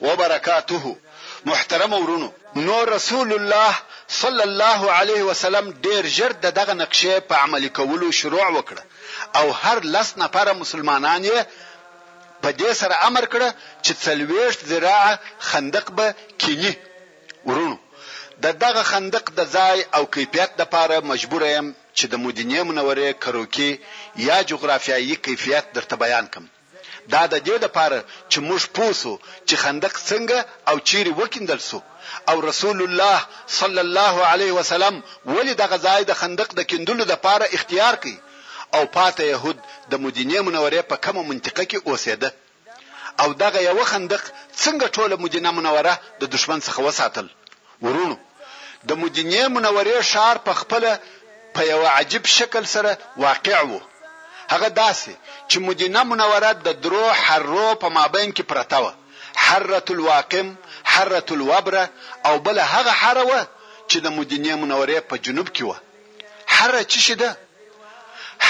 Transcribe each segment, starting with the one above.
وبرکاته محترمو ورونو! نو رسول الله صلی الله علیه وسلم ډیر ژر د دغه نقشې په عملي کولو شروع وکړه او هر لس نفره مسلمانان یې په دې سره امر کړه چې څلوېښت ذراعه خندق به کیني ورونو د دغه خندق د ځای او کیفیت لپاره مجبوره یم چې د مدینې منورې کروکي یا جغرافیایي کیفیت درته بیان کړم. دا د دې لپاره چې موږ پوه شو چې خندق څنګه او چېرې وکیندل شو او رسول الله صلی الله علیه وسلم ولې دغه ځای د خندق د کیندلو لپاره اختیار کړ او پاته یهود د مدینې منورې په کومه منطقه کې اوسېده او دغه یوه خندق څنګه ټوله مدینه منوره د دښمن څخه وساتل وروڼو! د مدینې منورې ښار په خپله په یوه عجیب شکل سره واقع وو. هغه داسې چې مدینه منوره د درو حرو په مابین کې پرته وه، حرة الواقم، حرة الوبره او بله هغه حره وه چې د مدینې منورې په جنوب کې وه. حره څه شي ده؟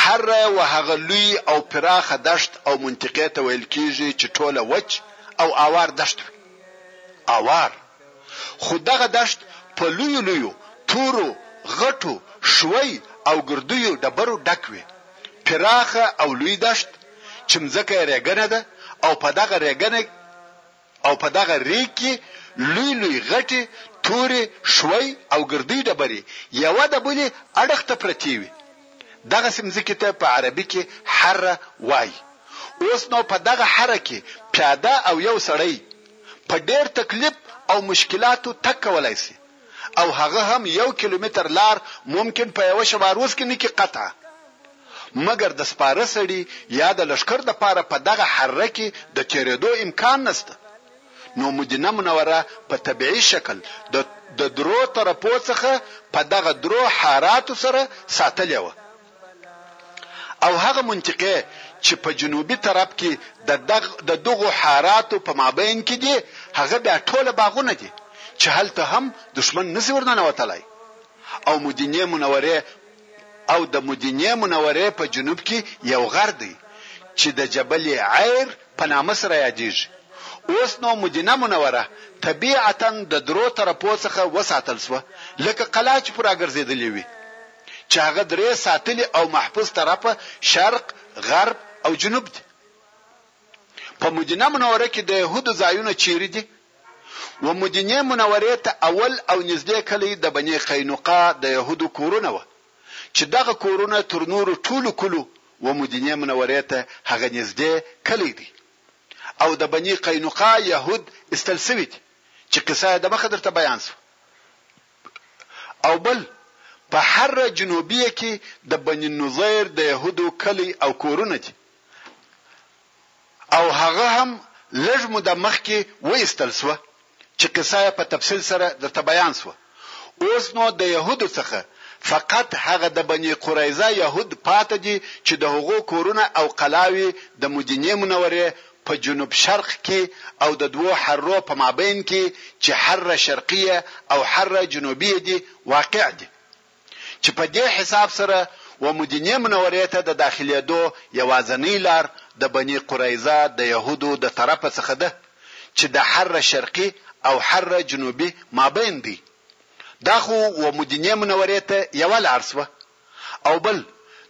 حره و هغه لوی او پراخه دښت او منطقې ته ویل کیږي چې ټوله وچ او آوار دښت وي. آوار. خو دغه دشت په لویو لویو، تورو، غټو، ښوی او ګردیو ډبرو ډک وي. پراخه او لوی دشت، چې مځکه یې ریګنه ده او په دغه ریګنه او په دغه ریګ کې لوی لوی غټې، تورې، ښوی او ګردۍ ډبرې یوه د بلې اړخ ته پرتې وي. دغسې مځکې ته په عربي کې حره وايي. اوس نو په دغه حره کې پیاده او یو سړی، په ډېر تکلیف او مشکلاتو تګ کولای شي او هغه هم یو کیلومتر لار ممکن په یوه شبا روز کې نه کړي قطعا مګر د سپاره سړي یا د لښکر لپاره په دغه حره کې د تېرېدو امکان نشته نو مدینه منوره په طبیعي شکل د د درو طرفو څخه په دغه درو حاراتو سره ساتلې وه. او هغه منطقې چې په جنوبي طرف کې د دغو حاراتو په مابین کې دي هغه بیا ټوله باغونه دي چې هلته هم دښمن نه شي ورننوتلای او مدینې منورې او د مدینې منورې په جنوب کې یو غر دی چې د جبل عیر په نامه سره یادیږي اوس نو مدینه منوره طبیعتا د درو طرفو څخه وساتل شوه لکه قلا چې پر راګرځېدلې وي چې هغه درې ساتلي او محفوظ طرفه شرق، غرب او جنوب دي. په مدینه منوره کې د یهودو ځایونه چیرې دي؟ و مدینې منورې ته اول او نږدې کلی د بنې قینقاع د یهودو کورونه وه چې دغه کورونه تر نورو ټولو کلو و مدینې منورې ته هغه نږدې کلی دی او د بنې قینقاع یهود ایستل شوي دي چې قصه یې د مخه درته بیان شوه. او بل په حره جنوبیه کې د بني النضیر د یهودو کلی او کورونه دي او هغه هم لږ موده مخکې وایستل شوه چې قصه یې په تفصیل سره درته بیان شوه اوس نو د یهودو څخه فقط هغه د بني قریظه یهود پاته دي چې د هغو کورونه او قلاوې د مدینې منورې په جنوب شرق کې او د دوو حرو په مابین کې چې حره شرقیه او حره جنوبیه دي واقع دي چې په دې حساب سره و مدینې منورې ته د داخلیدو یوازنۍ لار د بني قریظه د یهودو د طرفه څخه ده چې د حره شرقي او حره جنوبي مابین دی دا خو و مدینې منورې ته یوه لار سوه او بل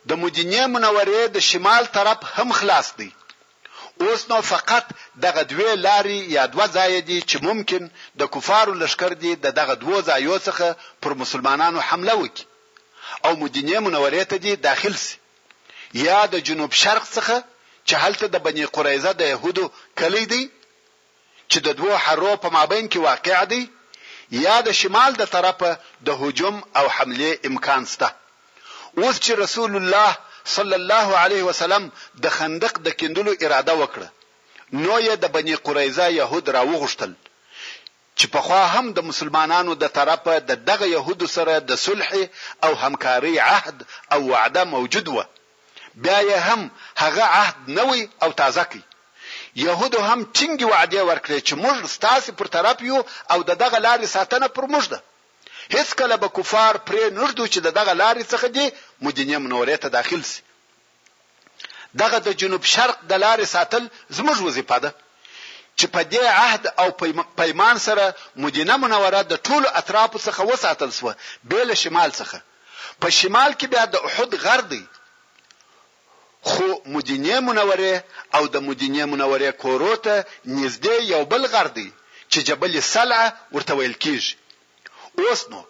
د مدینې منورې د شمال طرف هم خلاص دی اوس نو فقط دغه دوې لاري يا دوه ځايه دي چي ممکن د کفارو لښکر دي د دغه دوو ځايو څخه پر مسلمانانو حمله وکړي او مدينې منورې ته دي داخل سي يا د جنوب شرق څخه چي هلته د بني قريظه د يهودو کلی دی چې د دوو حرو په مابین کې واقع دی یا د شمال د طرفه د هجوم او حملې امکان شته اوس چې رسول الله صلی الله علیه وسلم د خندق د کیندلو اراده وکړه نو یې د بنی قریظه یهود راوغوښتل چې پخوا هم د مسلمانانو د طرفه د دغه یهودو سره د صلحې او همکارۍ عهد او وعده موجود وه. بیا یې هم هغه عهد نوی او تازه کړ. یهودو هم ټینګې وعدې ورکړې چې موږ ستاسې پر طرف یو او د دغه لارې ساتنه پر موږ ده. هېڅکله به کفار پرې نه ږدو چې د دغه لارې څخه دې مدینې منورې ته داخل شي. دغه د جنوب شرق د لارې ساتل زموږ وظیفه ده چې په دې عهد او پیمان سره مدینه منوره د ټولو اطرافو څخه وساتل شوه بې له شمال څخه. په شمال کې بیا د احد غر دی خو مدینې منورې او د مدینې منورې کورو ته نږدې یو بل غر دی چې جبل سلعه ورته ویل کیږي اوس نو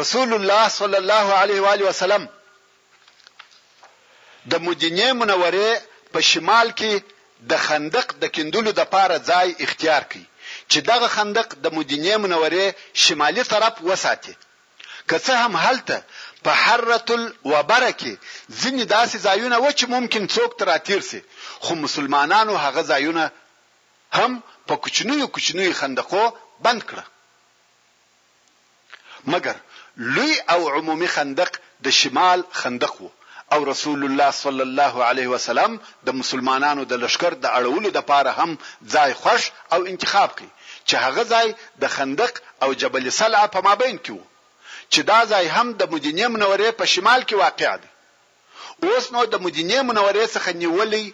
رسول الله صلی الله علیه و علیه وسلم د مدینه منوره په شمال کې د خندق د کندلو د پاره ځای اختیار کړي چې دغه خندق د مدینه منوره شمالي طرف وساتي که څه هم هلته په حرة الوبره کې ځینې داسې ځایونه وه چې ممکن څوک تر راتېر شي، خو مسلمانانو هغه ځایونه هم په کوچنیو کوچنیو خندقو بند کړه. مګر لوی او عمومي خندق د شمال خندق وو. او رسول الله صلی الله علیه وسلم د مسلمانانو د لښکر د اړولو دپاره هم ځای خوښ او انتخاب کړ چې هغه ځای د خندق او جبل سلعه په مابین کې و چې دا ځای هم د مدینې منورې په شمال کې واقع دی. اوس نو د مدینې منورې څخه نیولی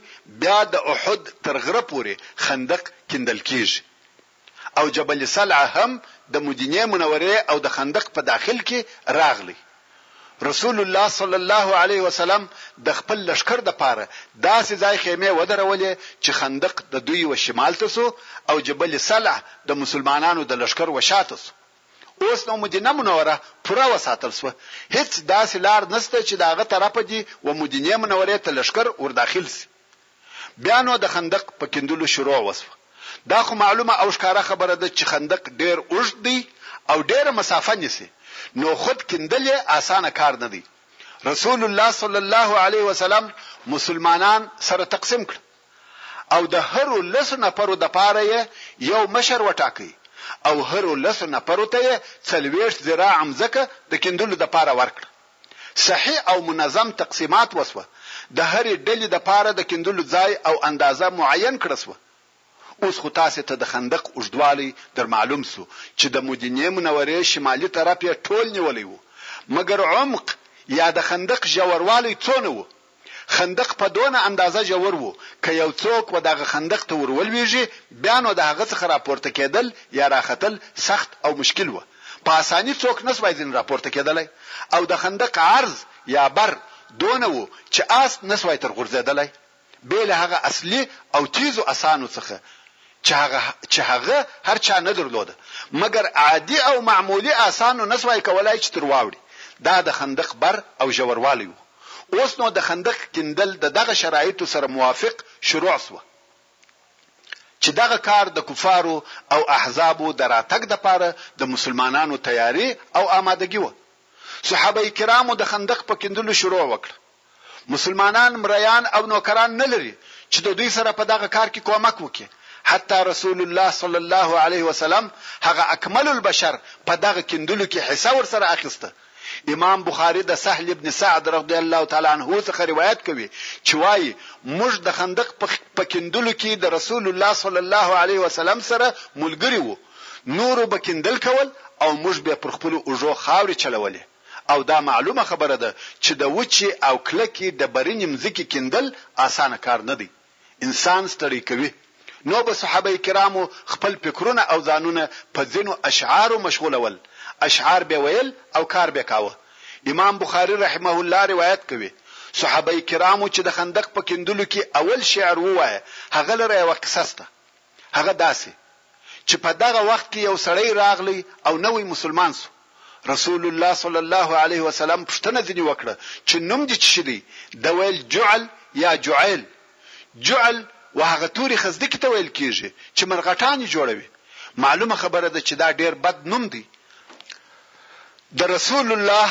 بیا د احد تر غره پورې خندق کیندل کیږي. او جبل سلعه هم د مدینې منورې او د خندق په داخل کې راغلی. رسول الله صلی الله علیه وسلم د خپل لښکر لپاره داسې ځای خیمې ودرولې چې خندق د دوی و شمال ته شو او جبل سلعه د مسلمانانو د لښکر و شاته شو. اوس نو مدینه منوره پوره وساتل شوه، هیڅ داسې لار نشته چې د هغه طرفه دې و مدینې منورې ته لښکر ورداخل شي. بیا نو د خندق په کیندلو شروع وشوه. دا خو معلومه او ښکاره خبره ده چې خندق ډېر اوږد دی او ډېره مسافه نیسي، نو خود کیندل یې اسانه کار نه دی. رسول الله صلی الله علیه وسلم مسلمانان سره تقسیم کړه او د هرو لسو نفرو دپاره یې یو مشر وټاکی او هرو لسو نفرو ته یې څلوېښت ذراع مځکه د کیندلو دپاره ورکړه. صحیح او منظم تقسیمات وسوه، د هرې ډلې د پاره د کیندلو ځای او اندازه معین کړه سوه. اوس خو تاسې ته د خندق اوږدوالی در معلوم سو چې د مدینې منورې شمالي طرف یې ټول نیولی وو، مګر عمق یا د خندق ژوروالی څونه وو؟ خندق په دونه اندازه ژور وو، که یو څوک و دغه خندق ته ور ولوېږي، بیا نو د هغه څخه را پورته کېدل یا را ختل سخت او مشکل وه. په اساني څوک نه سوای ځینې را پورته کېدلای او د خندق عرض یا بر دونه وو چې آس نه سوای تر غورځېدلای، بې له هغه اصلي او تېزو اسانو څخه چې هغه چې هغه هر چا نه درلوده مګر عادي او معمولي آسان نو نسوای کولای چې تر واوړي دا د خندق بر او ژوروالی وو اوس نو د خندق کیندل د دغه شرایطو سره موافق شروع سوه چې دغه کار د کفارو او احزابو د راتګ دپاره د مسلمانانو تیاري او آمادګي وه صحابه کرامو د خندق په کیندلو شروع وکړه مسلمانان مريان او نوکران نه لري چې د دوی سره په دغه کار کې کومک وکړي حتی رسول الله صلی الله علیه وسلم هغه اکمل البشر په دغه کیندلو کې حصه ورسره اخیسته امام بخاری د سهل ابن سعد رضی الله تعالی عنه څخه روایت کوي چې وایي موږ د خندق په کیندلو کې د رسول الله صلی الله علیه وسلم سره ملګری وو نورو به کیندل کول او موږ به پر خپل اوجو خاورې چلولې او دا معلومه خبره ده چې د وچې او کلکې ډبرینې مځکې کیندل اسانه کار نه دی، انسان ستړی کوي، نو به صحابه کرامو خپل فکرونه او ځانونه په ځینو اشعارو مشغولول، اشعار به ویل او کار به کاوه، امام بخاري رحمه الله روایت کوي، صحابه کرامو چې د خندق په کیندلو کې اول شعر ووایه، هغه لره یوه قصه شته، هغه داسې چې په دغه وخت کې یو سړی راغلی او نوی مسلمان شو، رسول الله صلی الله علیه وسلم پوښتنه ځینې وکړه چې نوم دې چشي دی؟ ده ویل جعل یا جعیل، جعل و هغه تورې خزدکې ته ویل کیږي چې مرغټانې جوړوي، معلومه خبره ده چې دا ډیر بد نوم دی، د رسول الله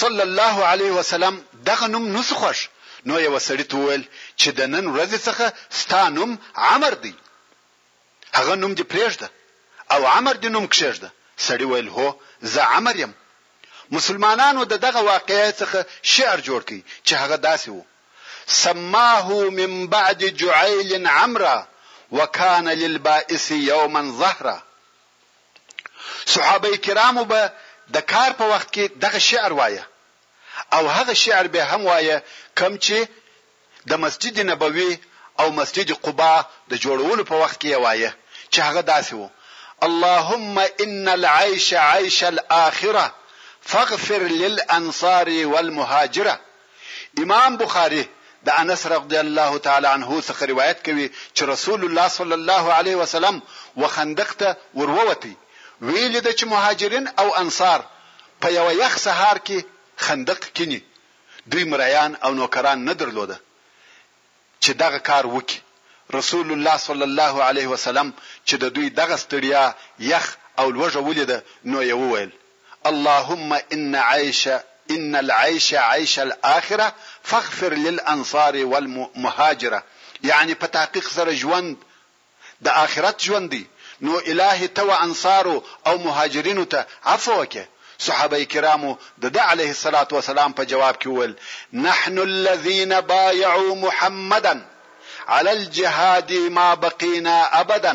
صلی الله علیه وسلم دغه نوم نسو خوښ نو یوه سړي ته وویل چې د نن ورځې څخه ستا نوم عمر دی هغه نوم دې پرېږده او عمر دې نوم کښېږده سړي ویل هو زه عمر یم مسلمانانو د دغه واقعې څخه شعر جوړ کړي چې هغه داسې وو سماه من بعد جعیل عمرا وکان للبائس یوما ظهرا صحابه کرامو به د کار په وخت کې دغه شعر وایه او هغه شعر به هم وایه کوم چې د مسجد نبوي او مسجد قباء د جوړولو په وخت کې یې وایه چې هغه داسې وو اللهم ان العيش عيش الاخره فاغفر للانصار والمهاجره امام بخاري د انس رضی الله تعالی عنه څخه روایت کوي چې رسول الله صلی الله علیه وسلم وخندق ته ور ووت، ویلي ده چې مهاجرین او انصار په یوه یخ سهار کې خندق کیني، دوی مریان او نوکران نه درلوده، چې دغه کار وکړي، رسول الله صلی الله علیه وسلم چې د دوی دغه ستړیا، یخ او لوږه ولیده نو یې وویل، اللهم ان عیش ان العیش عیش الاخره فاغفر للانصار والمهاجره، یعنې په تحقیق سره ژوند، د آخرت ژوند دی نو الهی ته و انصارو او مهاجرینو ته عفو وکړې صحابه کرامو د ده علیه الصلوة والسلام په جواب کې وویل نحن الذین بایعو محمدا علی الجهاد ما بقینا ابدا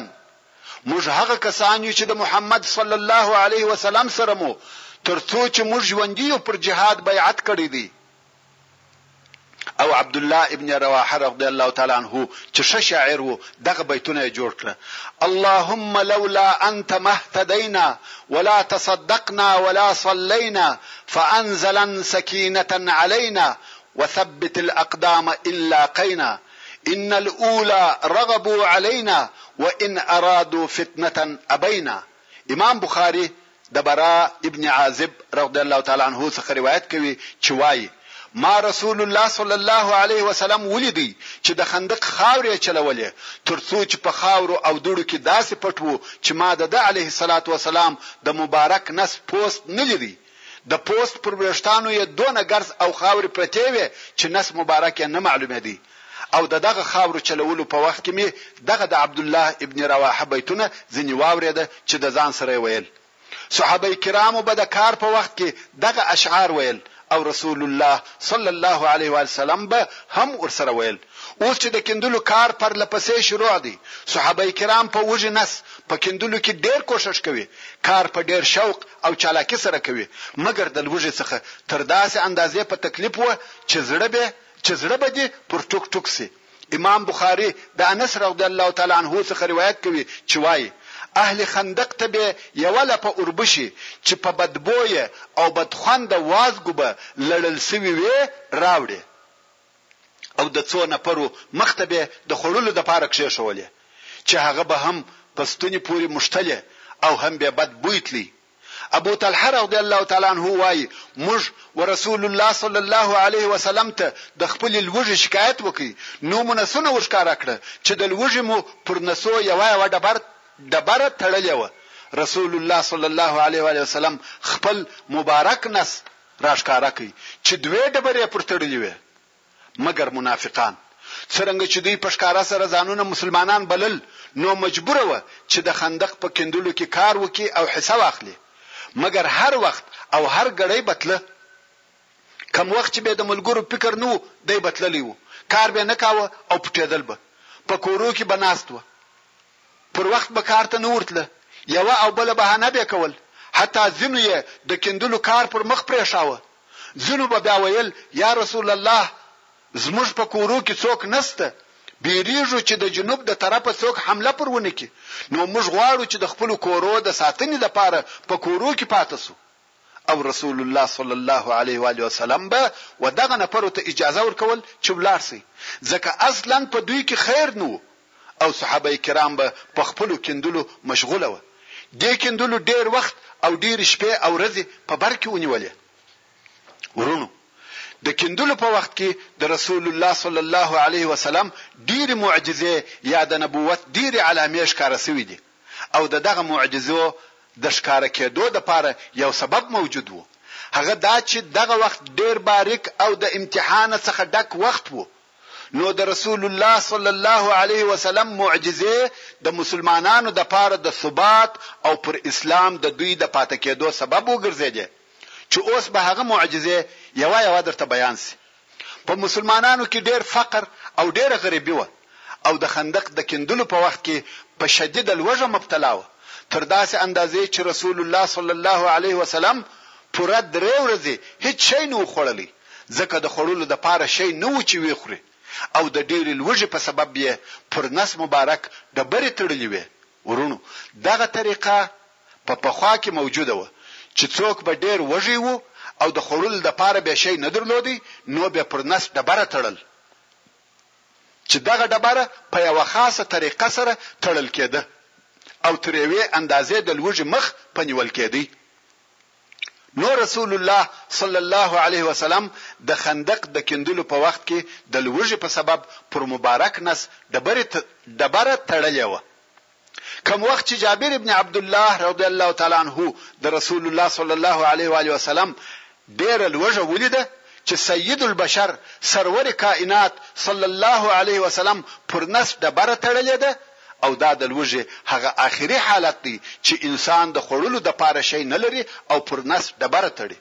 موږ هغه کسان یو چې د محمد صلی الله علیه وسلم سره مو تر څو چې موږ ژوندي یو پر جهاد بیعت کړی دی او عبد الله ابن رواحه رضی الله تعالی عنه چې ش شاعر وو دغه بیتونه جوړ کړ اللهم لولا انت مهتدينا ولا تصدقنا ولا صلينا فانزلا سكينه علينا وثبت الاقدام ان لاقينا ان الاولى رغبوا علينا وان ارادوا فتنه ابينا امام بخاري د برا ابن عازب رضی الله تعالی عنه څخه روایت کوي چې وايي، ما رسول الله صلی الله علیه وسلم ولیدی چې د خندق خاورې یې چلولې ترڅو چې په خاورو او دوړو کې داسې پټ وو چې ما د ده علیه الصلوة والسلام د مبارک نس پوست نه لیدی، د پوست پر وریښتانو یې دونه ګرز او خاورې پرتې وې چې نس مبارک یې نه معلومېدی. او د دغه خاورو چلولو په وخت کې مې دغه د عبدالله ابن رواحه بیتونه ځینې واورېده چې د ځان سره یې ویل، صحابه کرامو به د کار په وخت کې دغه اشعار ویل او رسول الله صلی الله علیه وسلم به هم ورسره ویل، اوس چې د کیندلو کار پرله پسې شروع دی، صحابه کرام په وږي نس په کیندلو کې ډېر کوښښ کوي، کار په ډېر شوق او چالاکي سره کوي، مګر د لوږې څخه تر داسې اندازې په تکلیف وه چې زړه بې چې زړه به دې پر ټوک ټوک شي. امام بخاري د انس رضي الله تعالی عنه څخه روايت کوي چې وايي، اهل خندق ته به يوه لپه اوربشي چې په بدبويه او بدخونده وازګو به لړل شوي وې راوړې او د څو نفرو مخ ته به د خوړلو لپاره کښېښولې چې هغه به هم په ستوني پورې موښتلې او هم به بد بوی تلی. ابو طلحه رضی الله تعالی عنه وايي، موږ ورسول الله صلی الله علیه وسلم ته د خپلې لوږې شکایت وکړ، نومو نسونه ورښکاره کړه چې د لوږې مو پر نسو یوه یوه ډبر ډبره تړلې وه، رسول الله صلی الله علیه وآله وسلم خپل مبارک نس راښکاره کړ چې دوې ډبرې پر تړلې وې، مګر منافقان څرنګه چې دوی په ښکاره سره ځانونه مسلمانان بلل نو مجبور وه چې د خندق په کیندلو کې کار وکړي او حصه واخلي مګر هر وخت او هر ګړی به تله کوم وخت چې به د ملګرو فکر نه و دی به تللی و کار به نه کاوه او پټیدل به په کورو کې به ناست وه پر وخت به کار ته نه ورتله، یوه او بله بهانه به یې کول، حتی ځینو یې د کیندلو کار پر مخ پرېښاوه، ځینو به بیا ویل، یا رسول الله! زموږ په کورو کې څوک نشته، بېرېږو چې د جنوب د طرفه څوک حمله پر ونه کړي، نو موږ غواړو چې د خپلو کورو د ساتنې لپاره په کورو کې پاتې شو. او رسول الله صلی الله علیه وآله وسلم به و دغه نفرو ته اجازه ورکول چې ولاړ شئ ځکه اصلا په دوی کې خیر نه وو او صحابه کرام به په خپلو کیندلو مشغوله وه دې کیندلو ډیر وخت او ډیرې شپې او ورځې په بر کې ونیولې وروڼو د کیندلو په وخت کې د رسول الله صلی الله علیه وسلم ډیرې معجزې یا د نبوت ډیرې علامې ښکاره شوې دي او د دغه معجزو د ښکاره کېدو لپاره یو سبب موجود و، هغه دا چې دغه وخت ډېر باریک او د امتحانه څخه ډک وخت و، نو د رسول الله صلی الله علیه وسلم معجزې د مسلمانانو لپاره د ثبات او پر اسلام د دوی د پاته کېدو سبب وګرځېدې، چې اوس به هغه معجزې یوه یوه درته بیان شي. په مسلمانانو کې ډېر فقر او ډېره غريبي وه او د خندق د کيندلو په وخت کې په شديده لوږه مبتلا وه تر داسې اندازې چې رسول الله صلی الله عليه وسلم پوره درې ورځې هيڅ شی نه وو خوړلی ځکه د خوړلو د پاره شی نه وو چې وي خوري او د ډېرې لوږې په سبب يې پر نس مبارک ډبرې تړلي وې وروڼو دغه طریقه په پخوا کې موجوده وه چې څوک به ډېر وږی وو او د خوړلو دپاره بیا شی نه درلودی نو به پر نس ډبره تړل چې دغه ډبره په یوه خاصه طریقه سره تړل کېده او تر یوې اندازې د لوږي مخ په نیول کېدی نو رسول الله صلی الله علیه وسلم د خندق د کیندلو په وخت کې د لوږې په سبب پر مبارک نس ډبرې ډبره تړلې وه کوم وخت چې جابر ابن عبد الله رضی الله تعالی عنه د رسول الله صلی الله علیه و علیه وسلم ډېر لوږه ولیده چې سید البشر سرور کائنات صلی الله علیه وسلم پر نس ډبره تړلې ده او دا د لوږې هغه آخري حالت دی چې انسان د خوړلو دپاره شی نه لري او پر نس ډبره تړي.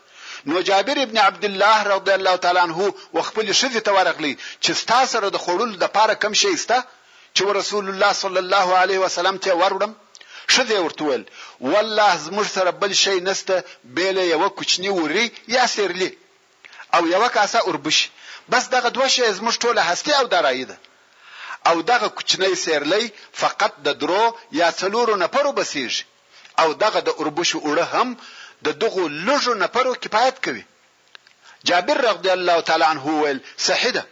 نو جابر ابن عبدالله رضی الله تعالی عنه و خپلې ښځې ته ورغلی چې ستا سره د خوړلو دپاره کوم شی شته چې و رسول الله صلی الله علیه وسلم ته یې وروړم؟ ښځې یې ورته وویل، والله زموږ سره بل شی نشته بېله یوه کوچني وري یا سېرلي. او یوه کاسه اوربشي بس دغه دوه شیه زموږ ټوله هستي او دارایي ده او دغه کوچنی سیرلی فقط د درو یا څلورو نفرو بسیږي او دغه د اوربشو اوړه هم د دغو لږو نفرو کفایت کوي جابر رضی الله تعالی عنه وویل صحیح ده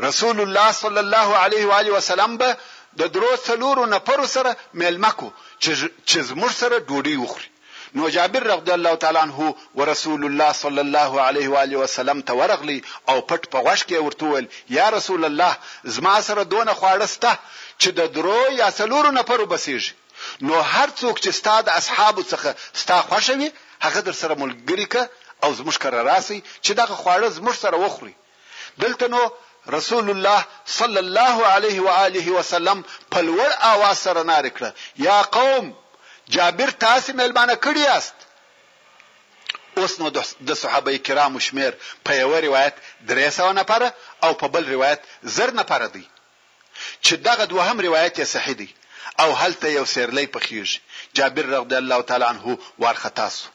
رسول الله صلی الله علیه و آله وسلم به د درو څلورو نفرو سره میلمه کو چې زموږ سره ډوډۍ وخوري نو جابر رضی الله تعالی عنه ورسول الله صلی الله علیه و آله وسلم ته ورغلی او پټ په غوښ کې ورته ویل یا رسول الله زما سره دونه خواړه سته چې د درو یا څلورو نفرو بسیږي نو هر څوک چې ستا د اصحابو څخه ستا خوښه وي هغه در سره ملګری که او زموږ کره راسي چې دغه خواړه زموږ سره وخوري دلته نو رسول الله صلی الله علیه و آله وسلم په لوړ آواز سره ناره کړه، یا قوم! جابر تاسې مېلمانه کړي یاست. اوس نو د صحابه کرامو شمېر په یوه روایت درې سوه نفره او په بل روایت زر نفره دی، چې دغه دوهم روایت یې صحیح دی او هلته یو سېرلی پخېږي، جابر رضی الله تعالی عنه وارخطا شو.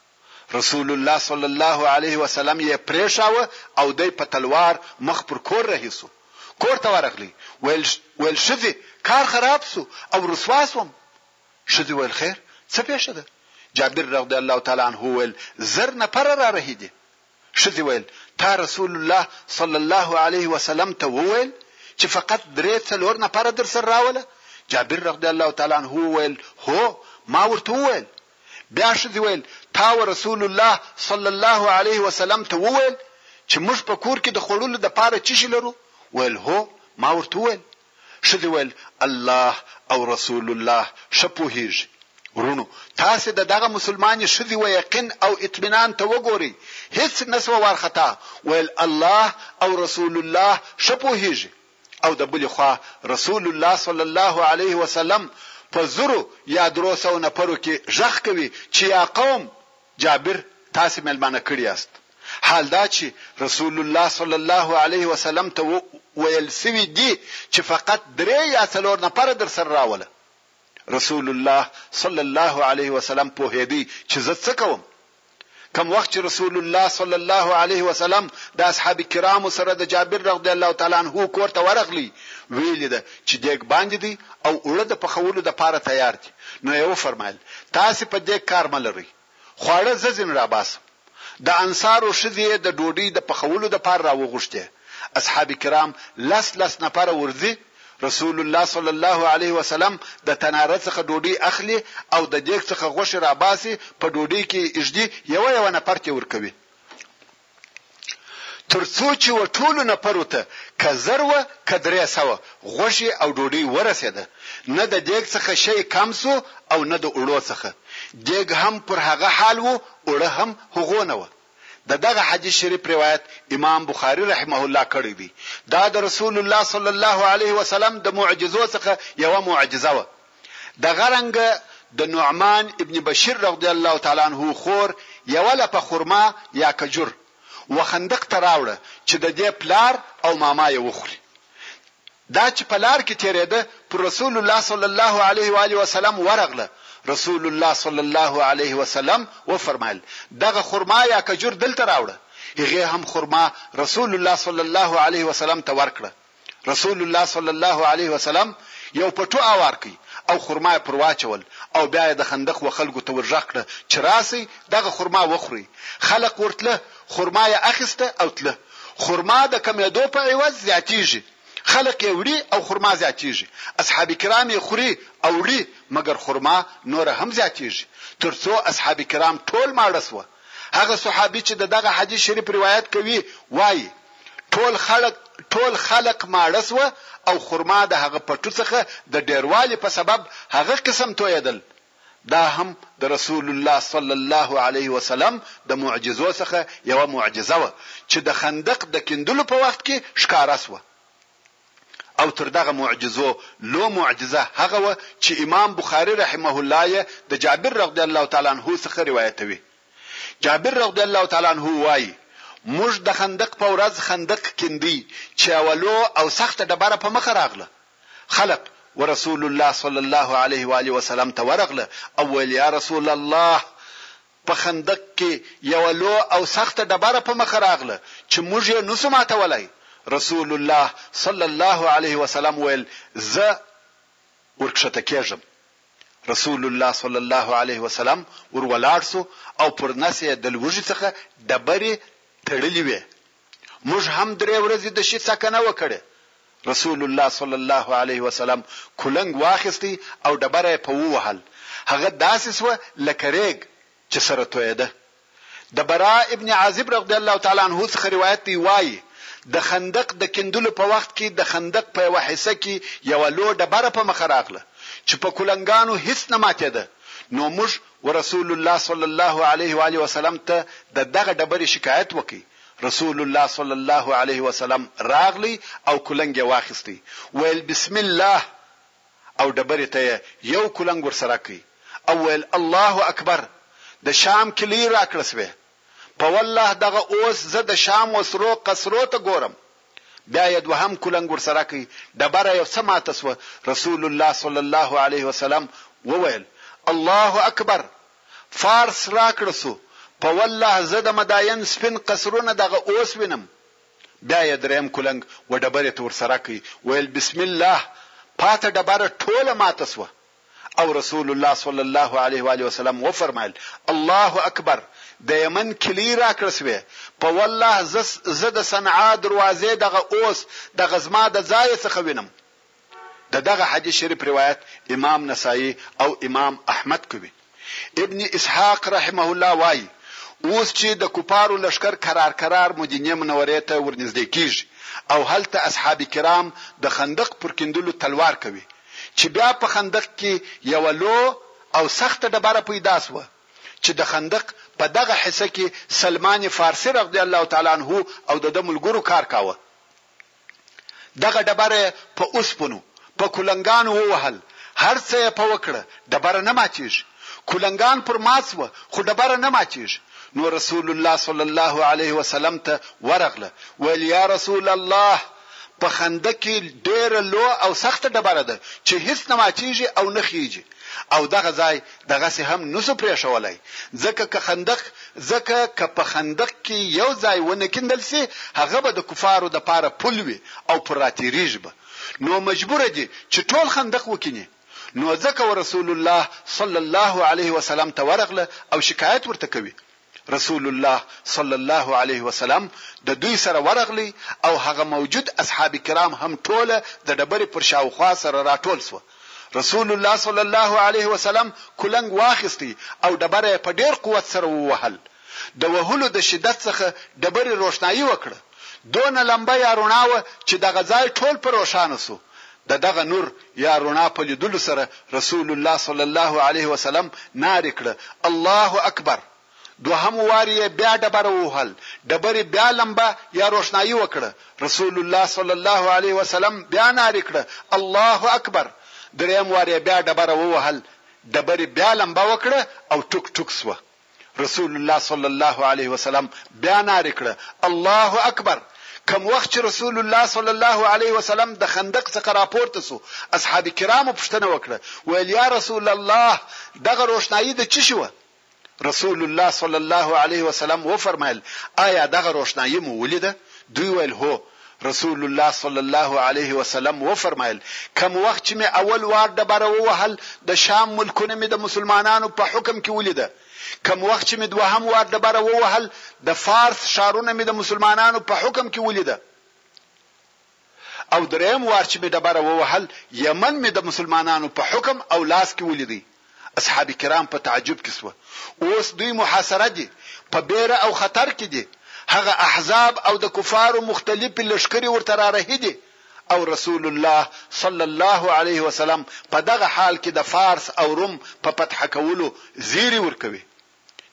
رسول الله صلی الله علیه وسلم یې پرېښاوه او دی په تلوار مخ پر کور رهي شو. کور ته ورغلی، ویل، ویل ښځې، کار خراب شو او رسوا شوم. ښځې ویل، خیر، څه پېښه ده؟ جابر رضی الله تعالی عنه وویل، زر نفره را رهي دي. ښځې ویل، تا رسول الله صلی الله علیه وسلم ته وویل چې فقط درې څلور نفره درسره راوله؟ جابر رضی الله تعالی عنه وویل، هو، ما ورته وویل، بیا ښځې ویل، تا و رسول الله صلی الله علیه وسلم ته وویل چې موږ په کور کې د خوړلو د پاره څه شي لرو؟ ویل، هو، ما ورته وویل. ښځې ویل، الله او رسول الله ښه پوهېږي. وروڼو! تاسې د دغه مسلمانې ښځې و یقین او اطمینان ته وګورئ، هېڅ نه شوه وارخطا، ویل، الله او رسول الله ښه پوهېږي. او د بلې خوا رسول الله صلی الله علیه وسلم په زرو یا درو سوو نفرو کې ږغ کوي چې یا قوم! جابر تاسې مېلمانه کړي یاست. حال دا چې رسول الله صلی الله علیه وسلم ته وویل سوي دي چې فقط درې یا څلور نفره درسره راوله. رسول الله صلی الله علیه وسلم پوهېدی چې زه څه کوم. کوم وخت چې رسول الله صلی الله علیه وسلم د اصحاب کرامو سره د جابر رضی الله تعالی عنه کور ته ورغلی ویل ده چې دیګ باندې دی او اوړه د پخولو د پاره تیار دي نو یې وفرمایل تاسو په دیګ کار ملري خواړه ززن را باسم د انصارو شذې د ډوډۍ د پخولو د پاره راوغوښته اصحاب کرام لس لس نفر ورځي رسول الله صلی الله علیه وسلم د تناره څخه ډوډۍ اخلي او د دیګ څخه غوښې راباسي په ډوډۍ کې یې ایږدي یوه یوه نفر ته ورکوي تر څو چې و ټولو نفرو ته که زر وه که درې سوه غوښې او ډوډۍ ورسېده نه د دېګ څخه شی کم سو او نه د اوړو څخه دېګ هم پر هغه حال وو اوړه هم هغو نه وه د دغه حدیث شریف روایت امام بخاري رحمه الله کړی دی، دا د رسول الله صلی الله علیه وسلم د معجزو څخه یوه معجزه وه، دغه رنګه د نعمان ابن بشیر رضی الله تعالی عنه خور یوه لپه خرما یا کجور وخندق ته راوړه چې د دې پلار او ماما یې وخوري، دا چې په لار کې تېرېده پر رسول الله صلی الله علیه وآله وسلم ورغله، رسول الله صلی الله علیه وسلم وفرمایل، دغه خرما یا کجور دلته راوړه، هغې هم خرما رسول الله صلی الله علیه وسلم ته ورکړه، رسول الله صلی الله علیه وسلم یو پټو اوار کړ او خرما یې پر واچول او بیا یې د خندق وخلکو ته ورږغ کړه چې راسئ دغه خرما وخورئ، خلق ورتله، خرما یې اخیسته او تله. خرما د کمېدو په عوض زیاتېږي، خلق یې وړي او خرما زیاتېږي، اصحاب کرام یې خوري او وړي مګر خرما نوره هم زیاتېږي، تر څو اصحاب کرام ټول ماړه شوه، هغه صحابي چې د دغه حدیث شریف روایت کوي وايي، ټول خلق ټول خلق ماړه شوه او خرما د هغه پټو څخه د ډېروالي په سبب هغه قسم تویېدل، دا هم د رسول الله صلی الله علیه وسلم د معجزو څخه یوه معجزه وه چې د خندق د کیندلو په وخت کې ښکاره شوه او تر دغه معجزو لو معجزه هغه وه چې امام بخاری رحمه الله یې د جابر رضی الله تعالی عنه څخه روایتوي جابر رضی الله تعالی عنه وایي موږ د خندق په ورځ خندق کیندی چې اولو او سخته ډبره په مخه راغله خلق ورسول الله صلی الله علیه و آله وسلم ته ورغله او ویل یا رسول الله په خندق کې یوه لو او سخته ډبره په مخه راغله چې موږ یې نسو ماتولای رسول الله صلی الله علیه وسلم ویل زه ورکښته کېږم رسول الله صلی الله علیه وسلم ور ولاړ سو او پر نس یې د لوږي څخه ډبرې تړلې وې موږ هم درې ورځې د شي څکه نه وکړې. رسول الله صلی الله علیه وسلم کلنګ واخیست او ډبره یې په ووهل، هغه داسې شوه لکه ریګ چې سره تویده. د برا ابن عازب رضی الله تعالی عنه څخه روایت دی وايي، د خندق د کیندلو په وخت کې د خندق په یوه حصه کې یوه لو ډبره په مخه راغله چې په کلنګانو هیڅ نه ماتیده نو موږ ورسول الله صلی الله علیه وآله وسلم ته د دغه ډبرې شکایت وکړ، رسول الله صلی الله علیه وسلم راغلی او کلنګ یې واخیست، ویل بسم الله او ډبرې ته یې یو کلنګ ورسره کړ او ویل الله اکبر، د شام کیلۍ راکړه شوې، په والله دغه اوس زه د شام وسرو قصرو ته ګورم، بیا یې دوهم کلنګ ورسره کړ، ډبره یو څه ماته شوه، رسول الله صلی الله علیه وسلم وویل، الله اکبر! فارس راکړه شو، په والله زه د مداین سپین قصرونه دغه اوس وینم. بیا یې دریم کلنګ و ډبرې ته ورسره کړ، ویل، بسم الله! پاته ډبره ټوله ماته شوه. او رسول الله صلی الله علیه وآله وسلم وفرمایل، الله اکبر، د یمن کیلۍ راکړه شوې، په والله زه زه د صنعا دروازې دغه اوس دغه زما د ځایه څخه وینم. د دغه حدیث شریف روایت امام نسائی او امام احمد کوي. ابن اسحاق رحمه الله وايي، اوس چې د کفارو لښکر کرار کرار مدینې منورې ته ورنږدې کېږي او هلته اصحاب کرام د خندق پر کیندلو تلوار کوي چې بیا په خندق کې یوه لو او سخته ډبره پیدا شوه چې د خندق په دغه حصه کې سلمان فارسي رضی الله تعالی عنه او د ده ملګرو کار کاوه. دغه ډبره یې په اوسپنو، په کولنګانو ووهل، هر څه یې په وکړه، ډبره نه ماتېږي. کولنګان پر مات شوه، خو ډبره نه ماتېږي. نو رسول الله صلی الله علیه وسلم ته ورغله، ویل، یا رسول الله! په خندق کې ډېره لو او سخته ډبره ده، چې هېڅ نه ماتېږي او نه خېژي او دغه ځای دغسې هم نسو پرېښولی ځکه که خندق ځکه که په خندق کې يو ځای ونه کيندل شي هغه به د کفارو د پاره پل وي او پر راتېرېږي به نو مجبور دي چې ټول خندق وکيني نو ځکه ورسول الله صلی الله عليه وسلم ته ورغله او شکايت ورته کوي رسول الله صلی الله علیه وسلم د دوی سره ورغلی او هغه موجود اصحاب کرام هم ټوله د ډبرې پر شاوخوا سره راټول شوه. رسول الله صلی الله علیه وسلم کلنګ واخیست او ډبره یې په ډېر قوت سره ووهل. د وهلو د شدت څخه ډبرې روښنايي وکړه. دونه لمبه یا رڼا وه چې دغه ځای ټول په روښانه شو، د دغه نور یا رڼا په لیدلو سره رسول الله صلی الله علیه وسلم نارې کړه، الله اکبر! دوهم وار یې بیا ډبره ووهل، ډبرې بیا لمبه یا روښنایي وکړه، رسول الله صلی الله علیه وسلم بیا نارې کړه، الله اکبر! دریم وار یې بیا ډبره ووهل، ډبرې بیا لمبه وکړه او ټوک ټوک شوه. رسول الله صلی الله علیه وسلم بیا نارې کړه، الله اکبر! کوم وخت چې رسول الله صلی الله علیه وسلم د خندق څخه راپورته شو، اصحاب کرامو پوښتنه وکړه، ویل، یا رسول الله! دغه روښنايي د څه شي وه؟ رسول الله صلی الله علیه وسلم وفرمایل، ایا دغه روښنايي مو ولیده؟ دوی ویل، هو، رسول الله صلی الله علیه وسلم وفرمایل، کوم وخت چې مې اول وار ډبره ووهل، د شام ملکونه مې د مسلمانانو په حکم کې ولیده، کوم وخت چې مې دوهم وار ډبره ووهل، د فارس ښارونه مې د مسلمانانو په حکم کې ولیده او دریم وار چې مې ډبره ووهل، یمن مې د مسلمانانو په حکم او لاس کې ولیدی. اصحاب کرام په تعجب کې شوه، اوس دوی محاصره دي، په بېره او خطر کې دي، هغه احزاب او د کفارو مختلفې لښکرې ورته رارهي دي او رسول الله صلی الله علیه وسلم په دغه حال کې د فارس او روم په فتح کولو زېری ورکوي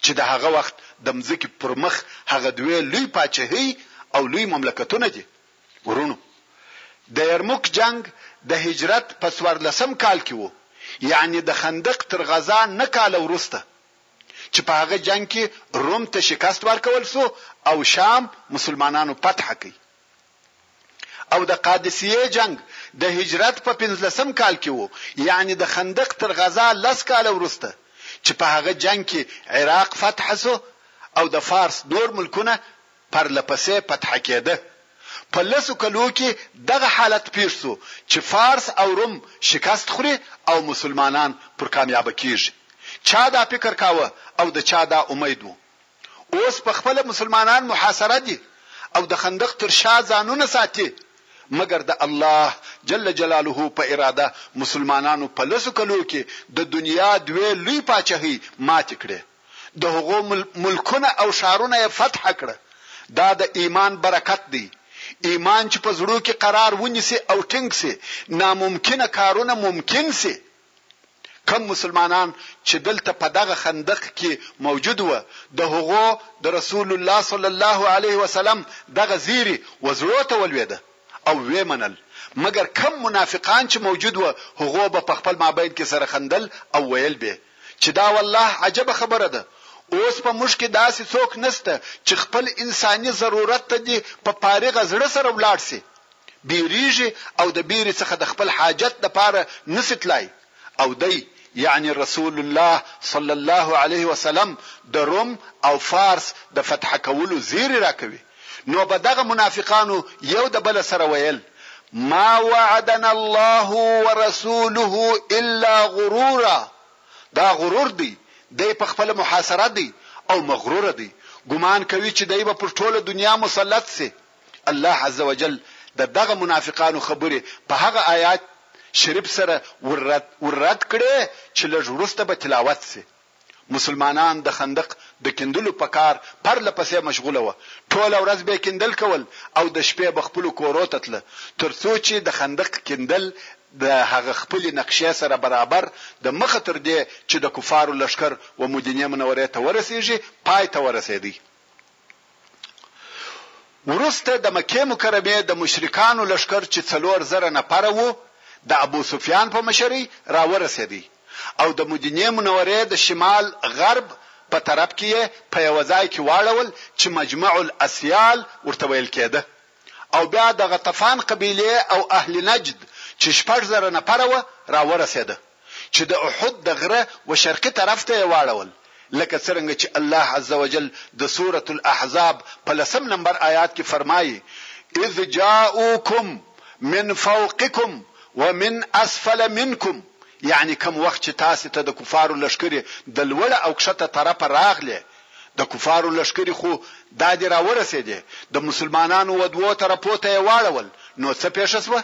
چې د هغه وخت د مځکې پر مخ هغه دوې لوی پاچهۍ او لوی مملکتونه دي. وروڼو! د يرموک جنګ د هجرت په څوارلسم کال کې و، يعنې د خندق تر غزا نه کاله وروسته، چې په هغه جنګ کې روم ته شکست ورکول شو او شام مسلمانانو فتح کړ. او د قادسيې جنګ د هجرت په پنځلسم کال کې و، يعنې د خندق تر غزا لس کاله وروسته، چې په هغه جنګ کې عراق فتح شو او د فارس نور ملکونه پرله پسې فتح کېده. په لسو کلو کې دغه حالت پېښ شو چې فارس او روم شکست خوري او مسلمانان پر کامیابه کېږي. چا دا فکر کاوه او د چا دا امید و؟ اوس په خپله مسلمانان محاصره دي او د خندق تر شا ځانونه ساتي، مګر د الله جل جلاله په اراده مسلمانانو په لسو کلو کې د دنیا دوې لوی پاچهۍ ماتې کړې. د هغو ملکونه او ښارونه يې فتح کړه، دا د ايمان برکت دی، ايمان چې په زړو کې قرار ونيسي او ټينګ شي، ناممکنه کارونه ممکن شي، کوم مسلمانان چې دلته په دغه خندق کې موجود وه، د هغو د رسول الله صلی الله عليه وسلم دغه زيری و زړو ته ولوېده او ويې منل، مګر کوم منافقان چې موجود وه، هغو به په خپل مابين کې سره خندل او ويل به يې. چې دا والله عجبه خبره ده اوس په موږ کې داسې څوک نشته چې خپل انساني ضرورت ته دې په فارغه زړه سره ولاړ شي بیریږي او د بیرې څخه د خپل حاجت لپاره نشي تلای او دی یعنی رسول الله صلی الله علیه وسلم د روم او فارس د فتح کولو زیری راکوي. نو به دغه منافقانو یو د بل سره ویل، ما وعدنا الله ورسوله الا غرورا، دا غرور دی، دی په خپله محاصره دی او مغرور دی، ګمان کوي چې دی به پر ټوله دنیا مسلط شي. الله عزوجل د دغه منافقانو خبرې په هغه آیات شریف سره ور رد کړې چې لږ وروسته به تلاوت شي. مسلمانان د خندق د کیندلو په کار پرله پسې مشغول وه، ټوله ورځ به کیندل کول او د شپې به خپلو کورو ته تله، تر څو چې د خندق کیندل د هغه خپلې نقشې سره برابر د مخه تر دې چې د کفارو لښکر و مدینې منورې ته ورسیږي پای ته ورسیدی. وروسته د مکې مکرمې د مشرکانو لښکر چې څلور زره نفره وو د ابو سفیان په مشرۍ راورسېدی او د مدینې منورې د شمال غرب په طرف کې یې په یوه ځای کې واړول چې مجمع الاسیال ورته ویل کېده او بیا د غطفان قبیلې او اهل نجد چې شپږ زره نفره وه راورسېده. چې د احد د غره و شرقي طرف ته يې واړول لکه څرنګه چې الله عز وجل د سورة الاحزاب په لسم نمبر آيات کې فرمايي، اذ جاؤکم من فوقکم ومن اسفل منکم يعني کوم وخت چې تاسې ته د کفارو لښکرې د لوړه او کښته طرفه راغلې د کفارو لښکرې خو دادې راورسېدې د مسلمانانو و دوو طرفو ته يې واړول نو څه پېښه شوه؟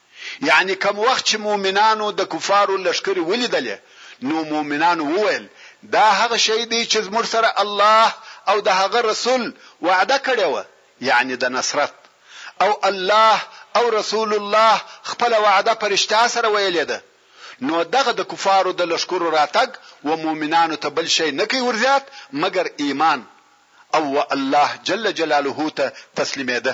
یعنې کوم وخت چې مؤمنانو د کفارو لښکرې ولیدلې نو مؤمنانو وویل، دا هغه شی دی چې زموږ سره الله او د هغه رسول وعده کړې وه، یعنې د نصرت، او الله او رسول الله خپله وعده په رښتیا سره ویلې ده، نو دغه د کفارو د لښکرو راتګ و مؤمنانو ته بل شی نه کوي ورزیات مګر ایمان او و الله جل جلاله ته تسلیمېده.